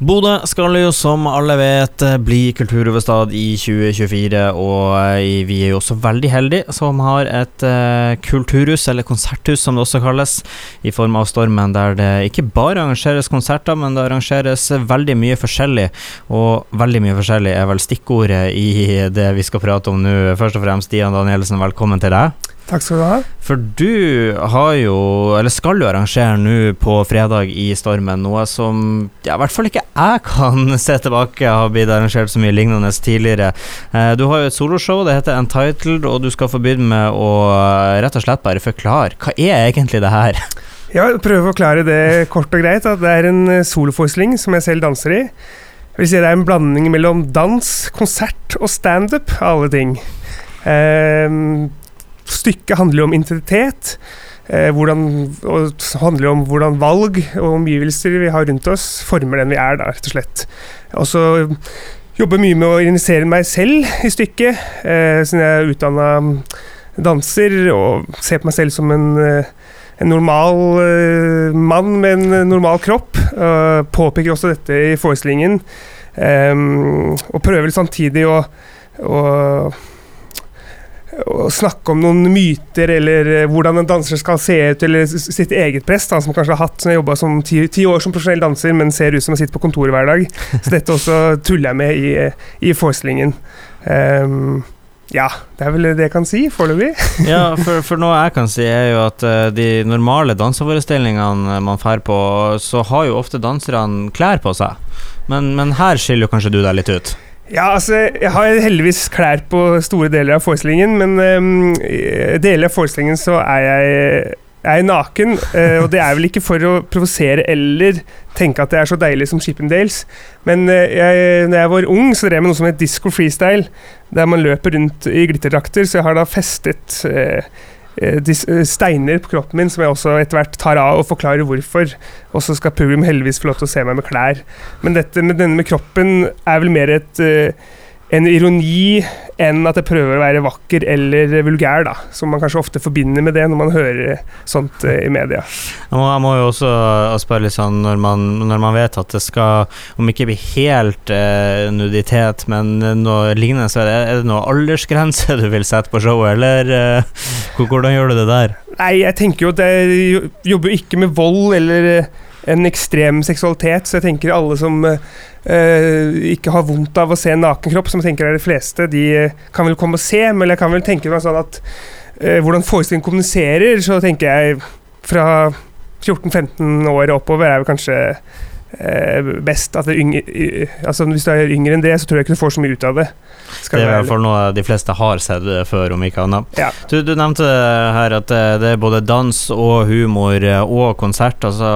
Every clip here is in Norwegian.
Bodø skal jo, som alle vet, bli kulturhovedstad i 2024, og eh, vi er jo også veldig heldige som har et uh, kulturhus, eller konserthus som det også kalles, i form av Stormen, der det ikke bare arrangeres konserter, men det arrangeres veldig mye forskjellig. Og veldig mye forskjellig er vel stikkordet i det vi skal prate om nå. Først og fremst, Stian Danielsen, velkommen til deg. Takk skal du ha. For du har jo, eller skal jo arrangere nå på fredag i Stormen, noe som ja, i hvert fall ikke jeg kan se tilbake har blitt arrangert så mye lignende tidligere. Eh, du har jo et soloshow, det heter Entitled, og du skal få begynne med å rett og slett bare forklare. Hva er egentlig det her? Ja, prøve å forklare det kort og greit. At det er en eh, soloforestilling som jeg selv danser i. Jeg vil si Det er en blanding mellom dans, konsert og standup, av alle ting. Um, stykket handler om identitet. Eh, hvordan, og handler om hvordan valg og omgivelser vi har rundt oss, former den vi er, da, rett og slett. Og så jobber mye med å organisere meg selv i stykket, eh, siden jeg er utdanna danser og ser på meg selv som en, eh, en normal eh, mann med en normal kropp. Eh, påpeker også dette i forestillingen, um, og prøver samtidig å, å å snakke om noen myter, eller eh, hvordan en danser skal se ut, eller sitt eget press, han som kanskje har hatt som jobba som ti, ti, år som profesjonell danser, men ser ut som han sitter på kontoret hver dag. Så dette også tuller jeg med i, i forestillingen. Um, ja, det er vel det jeg kan si foreløpig. ja, for, for, noe jeg kan si, er jo at uh, de normale danseforestillingene man drar på, så har jo ofte danserne klær på seg. Men, men her skiller jo kanskje du deg litt ut? Ja, altså, jeg har heldigvis klær på store deler av forestillingen, men um, deler av forestillingen så er jeg, er naken. Uh, og det er vel ikke for å provosere eller tenke at det er så deilig som Chippendales. Men uh, jeg, når jeg var ung, så drev jeg med noe som het disco freestyle, der man løper rundt i glitterdrakter, så jeg har da festet uh, Eh, eh, steiner på kroppen min som jeg også etter hvert tar av og forklarer hvorfor. Og så skal publikum heldigvis få lov til å se meg med klær. Men dette med denne med kroppen er vel mer et uh, en ironi enn at jeg prøver å være vakker eller vulgær, da. Som man kanskje ofte forbinder med det når man hører sånt uh, i media. Jeg må, jeg må, jo også spørre litt sånn når man, når man, vet at det skal, om ikke bli helt eh, nuditet, men noe lignende, så er det, er det noe aldersgrense du vil sette på showet, eller eh, hvordan gjør du det der? Nei, jeg tenker jo at jeg jobber ikke med vold eller en ekstrem seksualitet, så jeg tenker alle som uh, ikke har vondt av å se en nakenkropp, som jeg tenker er de fleste, de kan vel komme og se, men jeg kan vel tenke meg sånn at uh, hvordan forestillingen kommuniserer, så tenker jeg fra 14-15 år oppover er vel kanskje eh, best at det yngre, altså Hvis du er yngre enn det, så tror jeg ikke du får så mye ut av det. det er i hvert fall noe de fleste har sett før, om ikke annet. Ja. Du, du, nevnte her at eh, det er både dans og humor eh, og konsert. Altså,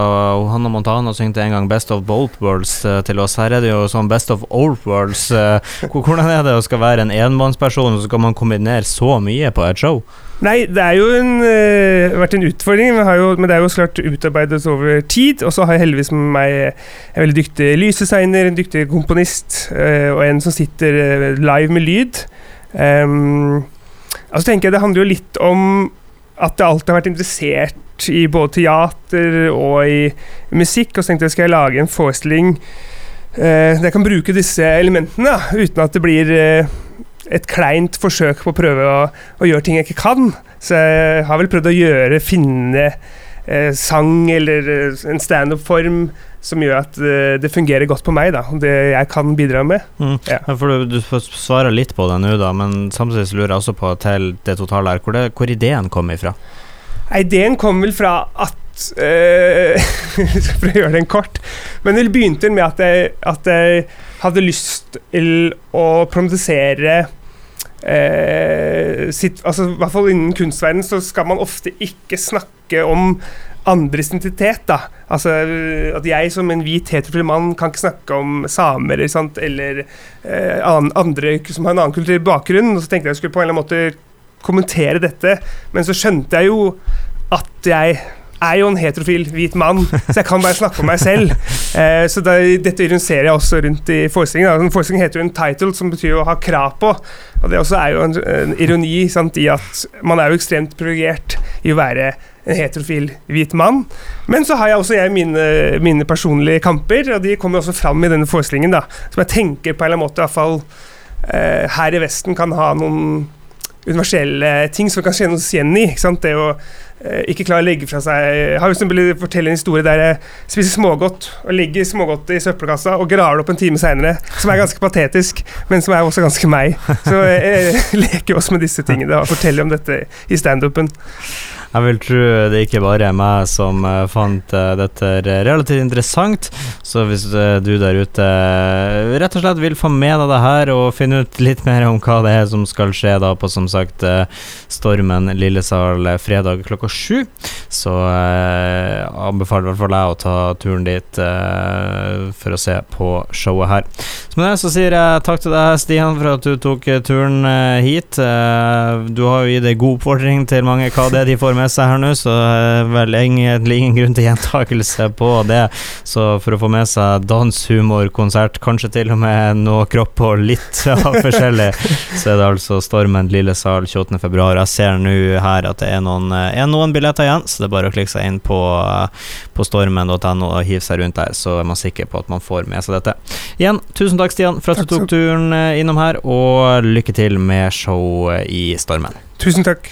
Hanna Montana syngte en gang 'Best of Both Worlds' eh, til oss. Her er det jo sånn 'Best of Old Worlds'. Hvordan er det å skal være en enmannsperson, og så skal man kombinere så mye på et show? Nei, det har jo en, uh, vært en utfordring, men, jo, men, det er jo klart utarbeidet over tid. Og så har jeg heldigvis med meg en veldig dyktig lysdesigner, en dyktig komponist uh, og en som sitter uh, live med lyd. Um, altså tenker jeg Det handler jo litt om at jeg alltid har vært interessert i både teater og i musikk. Og så tenkte jeg skal jeg lage en forestilling der jeg kan bruke disse elementene uten at det blir et kleint forsøk på å prøve å, å, gjøre ting jeg ikke kan. Så jeg har vel prøvd å gjøre, finne eh, sang eller eh, en standup-form som gjør at eh, det fungerer godt på meg, da. Det jeg kan bidra med. Mm. Ja. For du, du svarer litt på det nå, da, men samtidig lurer jeg også på til det totale her, hvor, det, hvor ideen kom ifra? Ideen kom vel fra at uh, For å gjøre den kort. Men det begynte med at jeg, at jeg hadde lyst til å promotere eh, sitt, altså, I hvert fall innen kunstverden så skal man ofte ikke snakke om andres identitet. da. Altså At jeg som en hvit heterofil mann kan ikke snakke om samer sant? eller eh, andre som har en annen kulturell bakgrunn. Og så tenkte jeg jeg skulle på en eller annen måte kommentere dette, men så skjønte jeg jo at jeg er jo en heterofil hvit mann, så jeg kan bare snakke om meg selv. Eh, så da, dette ironiserer jeg også rundt i forestillingen. Forestillingen heter jo en title, som betyr å ha krav på. Og det også er jo en, en ironi sant, i at man er jo ekstremt privilegert i å være en heterofil hvit mann. Men så har jeg også jeg mine, mine personlige kamper, og de kommer også fram i denne forestillingen. da, Som jeg tenker på en eller annen måte i hvert fall eh, her i Vesten kan ha noen universelle ting som vi kan kjenne oss igjen i. Det å ikke klarer å legge fra seg har jo fortelle en historie der jeg spiser smågodt og legger smågodtet i søppelkassa og graver det opp en time seinere, som er ganske patetisk, men som er også ganske meg. Så jeg, jeg leker også med disse tingene og forteller om dette i standupen. Jeg vil tro det ikke bare er meg som uh, fant uh, dette relativt interessant. Så hvis uh, du der ute rett og slett vil få med deg det her og finne ut litt mer om hva det er som skal skje da på som sagt Stormen Lillesal fredag klokka sju, så anbefaler i hvert fall jeg å ta turen dit for å se på showet her. Så med det så sier jeg takk til deg, Stian, for at du tok turen hit. du har jo gitt en god oppfordring til mange hva det er de får med med seg her nå, så er vel egentlig ingen grunn til gjentakelse på det. Så for å få med seg dans, humor, konsert, kanskje til og med noe kropp og litt av forskjellig, så er det altså Stormen Lille Sal 28.2. Jeg ser nå her at det er noen, er noen, billetter igjen, så det er bare å klikke seg inn på, på stormen.no og hive seg rundt der, så er man sikker på at man får med seg dette. Igjen, tusen takk, Stian, for at du tok turen innom her, og lykke til med show i Stormen. Tusen takk.